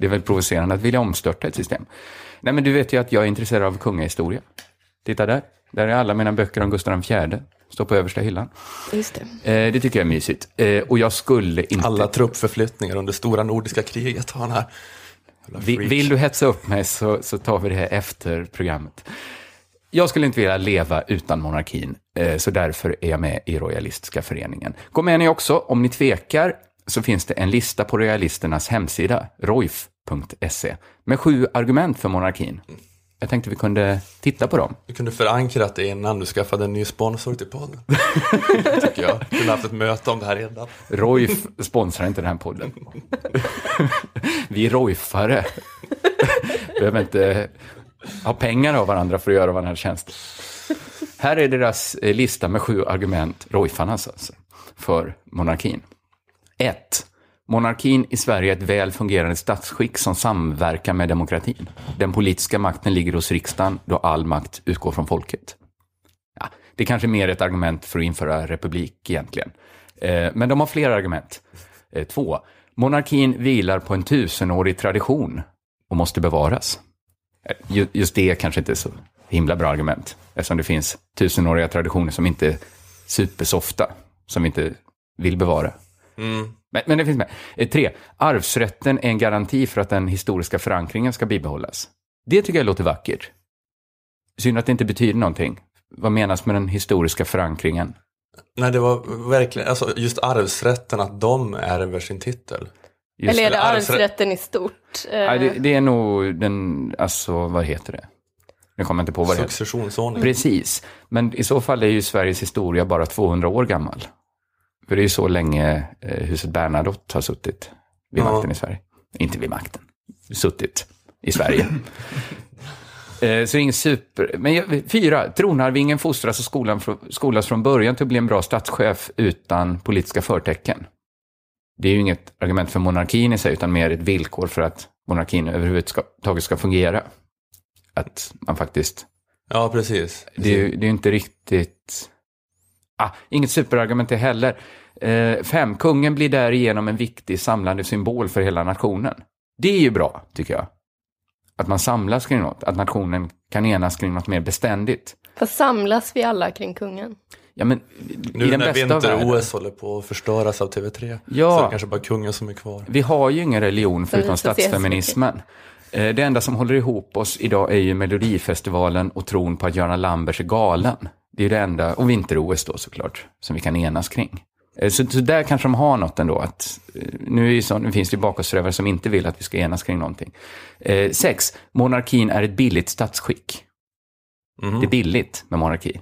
Det är väl provocerande att vilja omstörta ett system? Nej, men du vet ju att jag är intresserad av kungahistoria. Titta där. Där är alla mina böcker om Gustav IV. Står på översta hyllan. Just det. Eh, det tycker jag är mysigt. Eh, och jag skulle inte... Alla truppförflyttningar under stora nordiska kriget har han här. Vill du hetsa upp mig så, så tar vi det här efter programmet. Jag skulle inte vilja leva utan monarkin, eh, så därför är jag med i Royalistiska föreningen. Gå med ni också, om ni tvekar så finns det en lista på Royalisternas hemsida, roif.se, med sju argument för monarkin. Jag tänkte vi kunde titta på dem. Du kunde förankrat det innan du skaffade en ny sponsor till podden. [LAUGHS] Tycker jag. Du kunde haft ett möte om det här redan. Roif sponsrar inte den här podden. [LAUGHS] Vi är Roifare. Behöver inte ha pengar av varandra för att göra varandra tjänster. Här är deras lista med sju argument, Roifarnas alltså, för monarkin. 1. Monarkin i Sverige är ett väl fungerande statsskick som samverkar med demokratin. Den politiska makten ligger hos riksdagen då all makt utgår från folket. Ja, det är kanske mer ett argument för att införa republik egentligen. Eh, men de har flera argument. Eh, två. Monarkin vilar på en tusenårig tradition och måste bevaras. Eh, just det kanske inte är så himla bra argument, eftersom det finns tusenåriga traditioner som inte är supersofta, som vi inte vill bevara. Men, men det finns med. Eh, Tre, arvsrätten är en garanti för att den historiska förankringen ska bibehållas. Det tycker jag låter vackert. Synd att det inte betyder någonting. Vad menas med den historiska förankringen? Nej, det var verkligen, alltså just arvsrätten, att de ärver sin titel. Just- Eller är det arvsrätt- arvsrätten i stort? Eh, Ja, det, det är nog den, alltså vad heter det? Nu kommer jag inte på vad det heter. Successionsordning. Precis, men i så fall är ju Sveriges historia bara 200 år gammal. För det är ju så länge eh, huset Bernadotte har suttit vid Ja. makten i Sverige. Inte vid makten, suttit i Sverige. [LAUGHS] Eh, Så ingen super... Men jag- fyra, tronarvingen fostras och skolan, skolas från början till att bli en bra statschef utan politiska förtecken. Det är ju inget argument för monarkin i sig, utan mer ett villkor för att monarkin överhuvudtaget ska fungera. Att man faktiskt... Ja, precis. Det är det är ju inte riktigt... Ah, inget superargument det heller. Eh, fem, kungen blir därigenom en viktig samlande symbol för hela nationen. Det är ju bra, tycker jag. Att man samlas kring något, att nationen kan enas kring något mer beständigt. Fast samlas vi alla kring kungen? Ja, men Nu i den när vinter-OS håller på att förstöras av TV3 Ja. så är det kanske bara kungen som är kvar. Vi har ju ingen religion förutom statsfeminismen. Eh, Det enda som håller ihop oss idag är ju Melodifestivalen och tron på att Göran Lambers är galen. Det är ju det enda, och vinter-OS då såklart, som vi kan enas kring. Eh, Så, så där kanske de har något ändå. Att, eh, nu, är ju så, nu finns det ju bakåtsträvare som inte vill att vi ska enas kring någonting. Eh, sex, monarkin är ett billigt statsskick. Mhm. Det är billigt med monarki.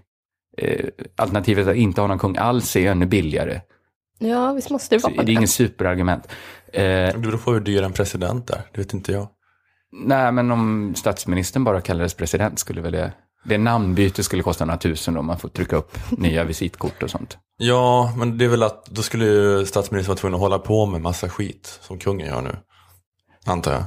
Eh, alternativet att inte ha någon kung alls är ännu billigare. Ja, visst måste det Så vara det är inget superargument. Eh, Det beror på hur dyr en president är, det vet inte jag. Nej, men om statsministern bara kallades president skulle väl det... Det namnbyte skulle kosta några tusen om man får trycka upp [LAUGHS] nya visitkort och sånt. Ja, men det är väl att då skulle ju statsministern vara tvungen att hålla på med massa skit som kungen gör nu. Antar jag.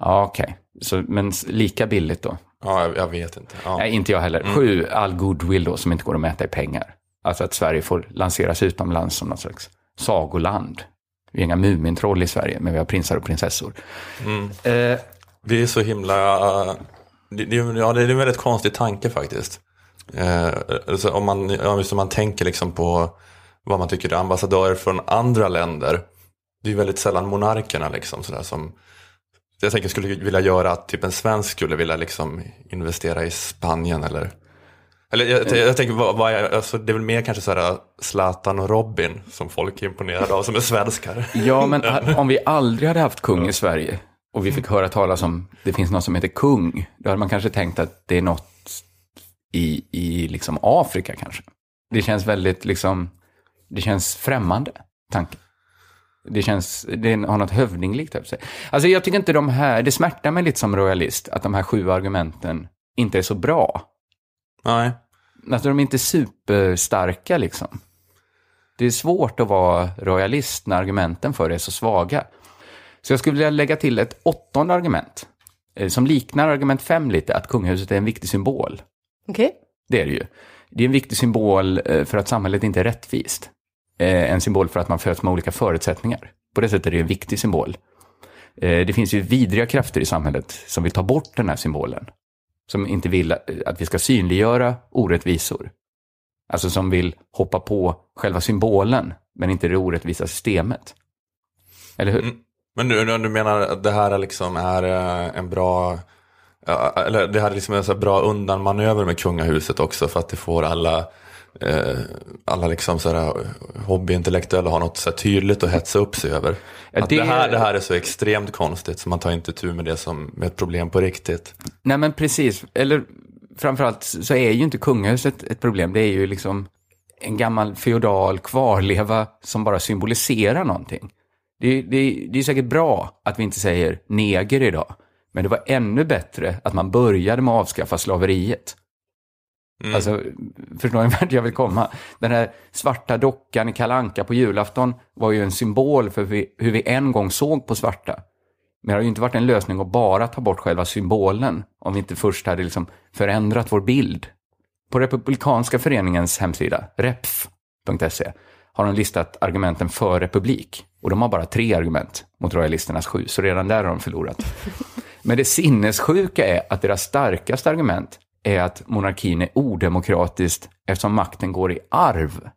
Ja, okej. Så Men lika billigt då? Ja, jag, jag vet inte. Ja. Nej, inte jag heller. Sju, all goodwill då som inte går att mäta i pengar. Alltså att Sverige får lanseras utomlands som något slags sagoland. Vi är inga Mumintroll i Sverige, men vi har prinsar och prinsessor. Eh, Det är så himla... Det, det, ja, det är en väldigt konstig tanke faktiskt. Eh, alltså om, man, om man tänker liksom på vad man tycker är ambassadörer från andra länder. Det är väldigt sällan monarkerna liksom sådär som jag tänker skulle vilja göra att typ en svensk skulle vilja liksom investera i Spanien eller eller jag, jag tänker, vad, vad är, alltså, det är väl mer kanske sådär Zlatan och Robin som folk är imponerade av som är svenskar. Ja, men [LAUGHS] om vi aldrig hade haft kung i Sverige och vi fick höra talas om det finns något som heter kung, då hade man kanske tänkt att det är något i, i liksom Afrika kanske. Det känns väldigt liksom, det känns främmande, tanken. Det känns, det har något hövdingligt över sig. Alltså jag tycker inte de här, det smärtar mig lite som royalist att de här sju argumenten inte är så bra. Nej. Alltså de är inte superstarka liksom. Det är svårt att vara royalist när argumenten för det är så svaga. Så jag skulle vilja lägga till ett åttonde argument, eh, som liknar argument fem lite, att kungahuset är en viktig symbol. Okej. Det är det ju. Det är en viktig symbol eh, för att samhället inte är rättvist. Eh, En symbol för att man föds med olika förutsättningar. På det sättet är det en viktig symbol. Det finns ju vidriga krafter i samhället som vill ta bort den här symbolen. Som inte vill att vi ska synliggöra orättvisor. Alltså som vill hoppa på själva symbolen, men inte det orättvisa systemet. Eller hur? Men du, du menar att det här är liksom är eh, en bra, ja, eller det här är liksom en så bra undanmanöver med kungahuset också för att det får alla, eh, alla liksom så här hobbyintellektuella att ha något så tydligt att hetsa upp sig över. Ja, att det- det... här, det här är så extremt konstigt så man tar inte tur med det som med ett problem på riktigt. Nej men precis, eller framförallt så är ju inte kungahuset ett problem. Det är ju liksom en gammal feodal kvarleva som bara symboliserar någonting. Det, det, det är säkert bra att vi inte säger neger idag. Men det var ännu bättre att man började med att avskaffa slaveriet. Alltså, förstår ni vart jag vill komma? Den här svarta dockan i Kalanka på julafton var ju en symbol för hur vi, hur vi en gång såg på svarta. Men det har ju inte varit en lösning att bara ta bort själva symbolen om vi inte först hade liksom förändrat vår bild. På Republikanska föreningens hemsida, repf.se, har de listat argumenten för republik. Och de har bara tre argument mot royalisternas sju, så redan där har de förlorat. Men det sinnessjuka är att deras starkaste argument är att monarkin är odemokratiskt eftersom makten går i arv.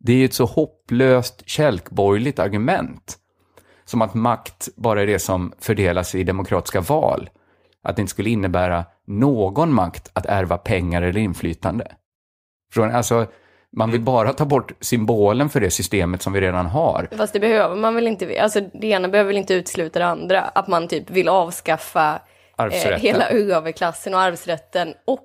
Det är ju ett så hopplöst kälkborgerligt argument. Som att makt bara är det som fördelas i demokratiska val. Att det inte skulle innebära någon makt att ärva pengar eller inflytande. Från, alltså, man vill bara ta bort symbolen för det systemet som vi redan har. Fast det behöver man väl inte. Alltså det ena behöver väl inte utesluta det andra. Att man typ vill avskaffa eh, hela överklassen och arvsrätten och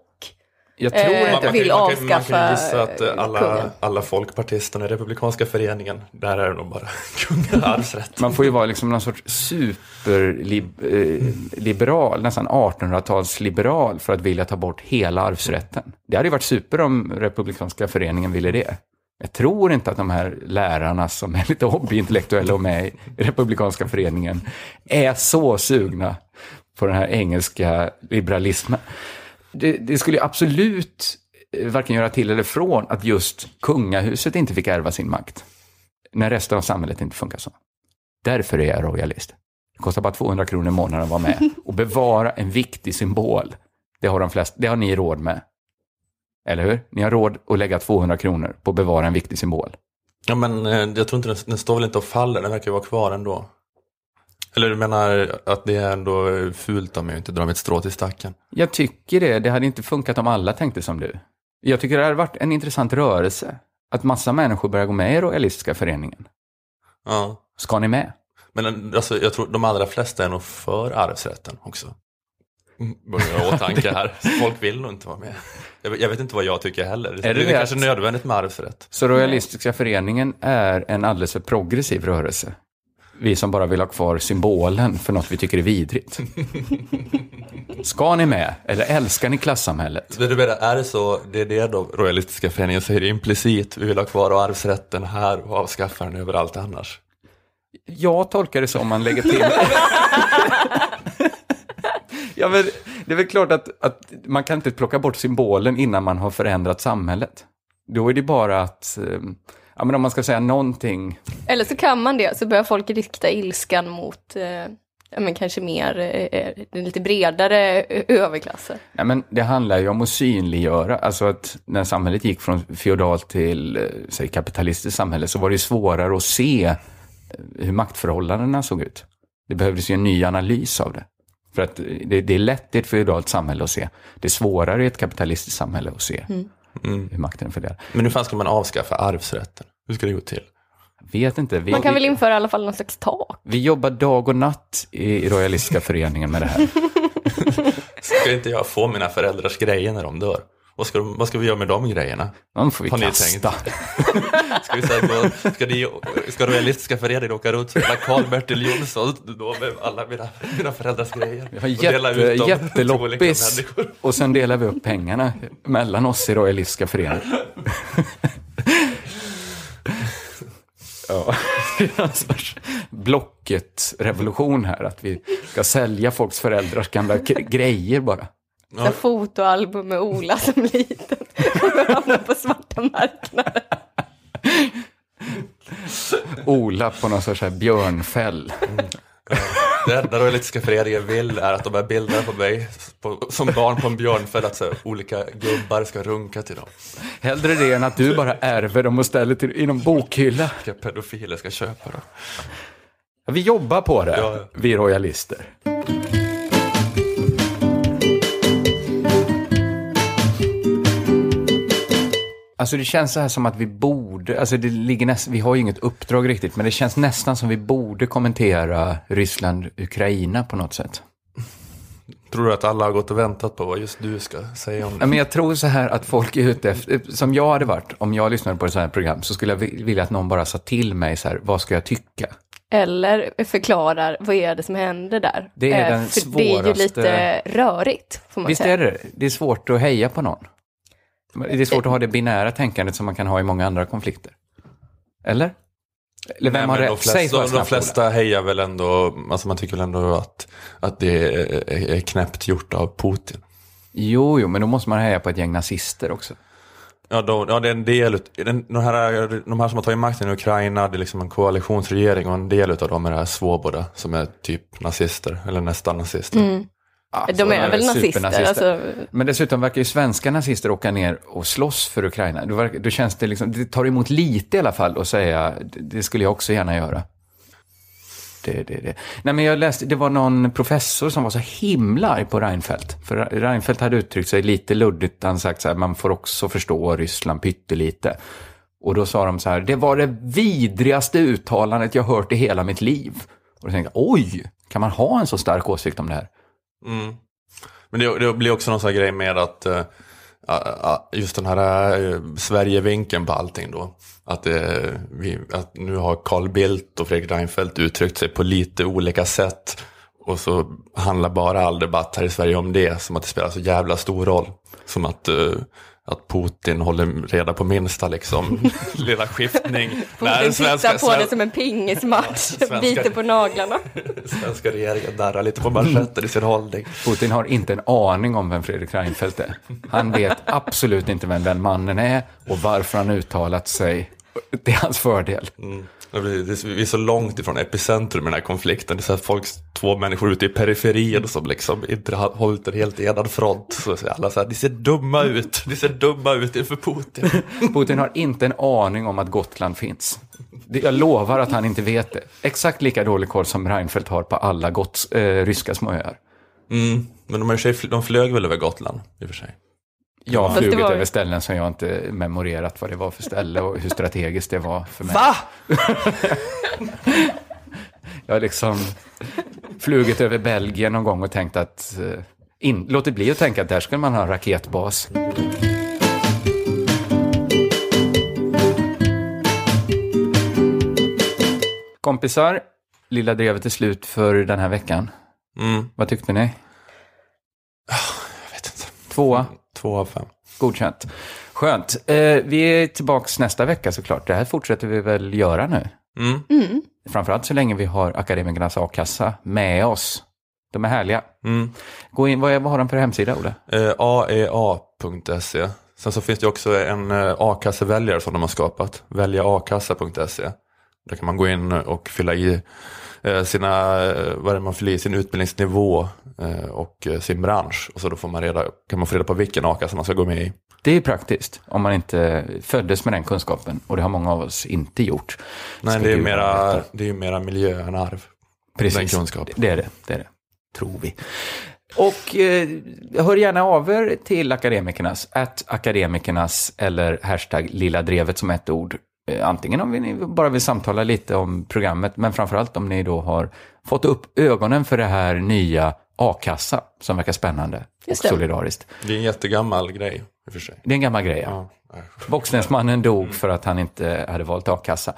Jag tror Eh, inte... Man, vill man, kan, man kan avskaffa, ju gissa att eh, alla, kungen. alla folkpartisterna i Republikanska föreningen, där är det nog bara [LAUGHS] kungaarvsrätt. Man får ju vara liksom någon sorts superliberal, nästan 1800-talsliberal för att vilja ta bort hela arvsrätten. Det hade ju varit super om Republikanska föreningen ville det. Jag tror inte att de här lärarna som är lite hobbyintellektuella och med i Republikanska föreningen är så sugna på den här engelska liberalismen. Det, det skulle ju absolut eh, varken göra till eller från att just kungahuset inte fick ärva sin makt. När resten av samhället inte funkar så. Därför är jag royalist. Det kostar bara 200 kronor i månaden att vara med [LAUGHS] och bevara en viktig symbol. Det har de flesta, det har ni råd med. Eller hur? Ni har råd att lägga 200 kronor på att bevara en viktig symbol. Ja men eh, jag tror inte den, den står väl inte och faller, den verkar ju vara kvar ändå. Eller du menar att det är ändå fult mig att inte dra mitt strå till stacken? Jag tycker det. Det hade inte funkat om alla tänkte som du. Jag tycker det hade varit en intressant rörelse. Att massa människor börjar gå med i Royalistiska föreningen. Ja. Ska ni med? Men alltså, jag tror de allra flesta är nog för arvsrätten också. Mm, jag i åtanke här. [LAUGHS] Folk vill nog inte vara med. Jag vet, jag inte vad jag tycker heller. Är är, det det det kanske nödvändigt med arvsrätt. Så Royalistiska föreningen är en alldeles för progressiv rörelse. Vi som bara vill ha kvar symbolen för något vi tycker är vidrigt. Ska ni med? Eller älskar ni klassamhället? Det, du menar, är det så, det är det då Royalistiska föreningen säger implicit, vi vill ha kvar arvsrätten här och avskaffa den överallt annars. Jag tolkar det som man lägger till... ja, men det är väl klart att, att man kan inte plocka bort symbolen innan man har förändrat samhället. Då är det bara att, eh, ja men om man ska säga någonting, Eller så kan man det, så börjar folk rikta ilskan mot eh, ja, men kanske mer eh, eh, den lite bredare eh, överklassen. ja men det handlar ju om att synliggöra, alltså att när samhället gick från feodalt till, eh, säg kapitalistiskt samhälle, så var det svårare att se hur maktförhållandena såg ut. Det behövdes ju en ny analys av det. För att det, det är lätt i ett feodalt samhälle att se. Det är svårare i ett kapitalistiskt samhälle att se hur makten är fördelad. Men hur fan ska man avskaffa arvsrätten? Hur ska det gå till? Vet inte. Vi, Man kan vi, väl införa i alla fall någon slags tak? vi jobbar dag och natt i, i Royalistiska föreningen med det här. [LAUGHS] Ska inte jag få mina föräldrars grejer när de dör? Vad ska, de, vad ska vi göra med de grejerna? De får vi Har kasta. [LAUGHS] Ska vi säga då, ska, ni, ska Royalistiska föreningen åka runt som Karl-Bertil Jonsson då med alla mina, mina föräldrars grejer? Vi har och jätte, jätteloppis och sen delar vi upp pengarna mellan oss i Royalistiska föreningen. ja, [LAUGHS] det är en sorts Blocket-revolution här, att vi ska sälja folks föräldrars gamla grejer bara. Så här fotoalbum med Ola som [LAUGHS] liten. Kommer hamna på svarta marknaden. Ola på någon sorts här björnfäll. Det enda Royalistiska föreningen vill är att de här bilderna på mig på, som barn på en björnfäll, att så här, olika gubbar ska runka till dem. Hellre det än att du bara ärver dem och ställer till, i någon bokhylla. Vilka pedofiler ska köpa dem. Ja, Vi jobbar på det, Ja, ja. vi royalister. Alltså det känns så här som att vi borde, alltså det ligger näst, vi har ju inget uppdrag riktigt, men det känns nästan som vi borde kommentera Ryssland-Ukraina på något sätt. Tror du att alla har gått och väntat på vad just du ska säga om Ja, det? men jag tror så här att folk är ute efter, som jag hade varit, om jag lyssnade på ett sådant här program, så skulle jag vi- vilja att någon bara sa till mig så här, vad ska jag tycka? Eller förklarar vad är det som händer där. Det är Eh, den för Det är ju svåraste- lite rörigt, får man Visst säga. är det det är svårt att heja på någon. Det är svårt att ha det binära tänkandet som man kan ha i många andra konflikter. Eller? Eller vem Nej, har rätt? de flesta, de flesta hejar väl ändå, alltså man tycker väl ändå att, att det är, knäppt gjort av Putin. Jo, jo, men då måste man heja på ett gäng nazister också. Ja, de, ja, det är en del, ut- den, de, här, de här som har tagit makten i Ukraina, det är liksom en koalitionsregering och en del av dem är det här Svoboda som är typ nazister, eller nästan nazister. Ja, De är väl nazister, alltså, Men dessutom verkar ju svenska nazister åka ner och slåss för Ukraina. Då, verkar, då känns det liksom, det tar emot lite i alla fall att säga, det skulle jag också gärna göra. Det, det, det. Nej, men jag läste, det var någon professor som var så himla arg på Reinfeldt. För Reinfeldt hade uttryckt sig lite luddigt. Han sagt så här, man får också förstå Ryssland pyttelite. Och då sa de så här, det var det vidrigaste uttalandet jag hört i hela mitt liv. Och då tänkte jag, oj, kan man ha en så stark åsikt om det här? Mm. Men det, det blir också någon sån här grej med att uh, uh, just den här uh, Sverigevinkeln på allting då. Att, eh, vi, att nu har Carl Bildt och Fredrik Reinfeldt uttryckt sig på lite olika sätt. Och så handlar bara all debatt här i Sverige om det, som att det spelar så jävla stor roll. Som att, eh, att Putin håller reda på minsta liksom, [LAUGHS] lilla skiftning. Putin tittar på det som en pingismatch, [LAUGHS] Svenska- biter på naglarna. [LAUGHS] svenska regeringen darrar lite på manschetten i sin hållning. Putin har inte en aning om vem Fredrik Reinfeldt är. Han vet absolut inte vem den mannen är och varför han uttalat sig [LAUGHS] till hans fördel. Mm. Det det är- Vi är så långt ifrån epicentrum i den här konflikten. Det är så att folk, två människor ute i periferin som liksom inte har hållit en helt enad front. Så är alla så här, ni ser dumma ut, ni ser dumma ut inför Putin. [LAUGHS] Putin har inte en aning om att Gotland finns. Det- Jag lovar att han inte vet det. Exakt lika dålig koll som Reinfeldt har på alla gots, eh, ryska småöar. Mm. Men de, har sig- de flög väl över Gotland i och för sig. Jag har flugit var- över ställen som jag inte memorerat vad det var för ställe och hur strategiskt det var för mig. Va? [LAUGHS] Jag har liksom flugit över Belgien någon gång och tänkt att... eh, In, låtit bli att tänka att där skulle man ha en raketbas. Kompisar, Lilla Drevet är slut för den här veckan. Mm. Vad tyckte ni? Jag vet inte. Tvåa? Två av fem. Godkänt. Skönt. Eh, vi är tillbaks nästa vecka såklart. Det här fortsätter vi väl göra nu. Mm. Framförallt så länge vi har akademikernas a-kassa med oss. De är härliga. Mm. Gå in, vad, är, vad har de för hemsida, Olle? Eh, aea.se. Sen så finns det också en eh, a-kasseväljare som de har skapat. Väljaakassa.se. Där kan man gå in och fylla i eh, sina, eh, vad är det man fyller i, sin utbildningsnivå och eh, sin bransch. Och så då får man reda, kan man få reda på vilken a-kassa man ska gå med i. Det är praktiskt om man inte föddes med den kunskapen. Och det har många av oss inte gjort. Nej, det är, mera, veta. det är mera miljö än arv. Precis. Den kunskapen. Det är det, det är det. Tror vi. Och eh, hör gärna av er till akademikernas, att akademikernas eller hashtag lilla drevet som ett ord. Eh, Antingen om ni bara vill samtala lite om programmet, men framförallt om ni då har fått upp ögonen för det här nya a-kassa som verkar spännande Just och det. solidariskt. Det är en jättegammal grej i för sig. Det är en gammal grej, ja. Ja. Boxningsmannen dog för att han inte hade valt a-kassa.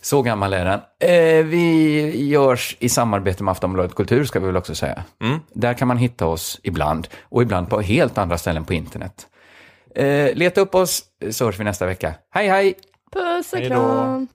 Så gammal är den. Eh, vi görs i samarbete med Aftonbladet Kultur, ska vi väl också säga. Där kan man hitta oss ibland, och ibland på helt andra ställen på internet. Eh, leta upp oss, så hörs vi nästa vecka. Hej, hej! Puss och kram!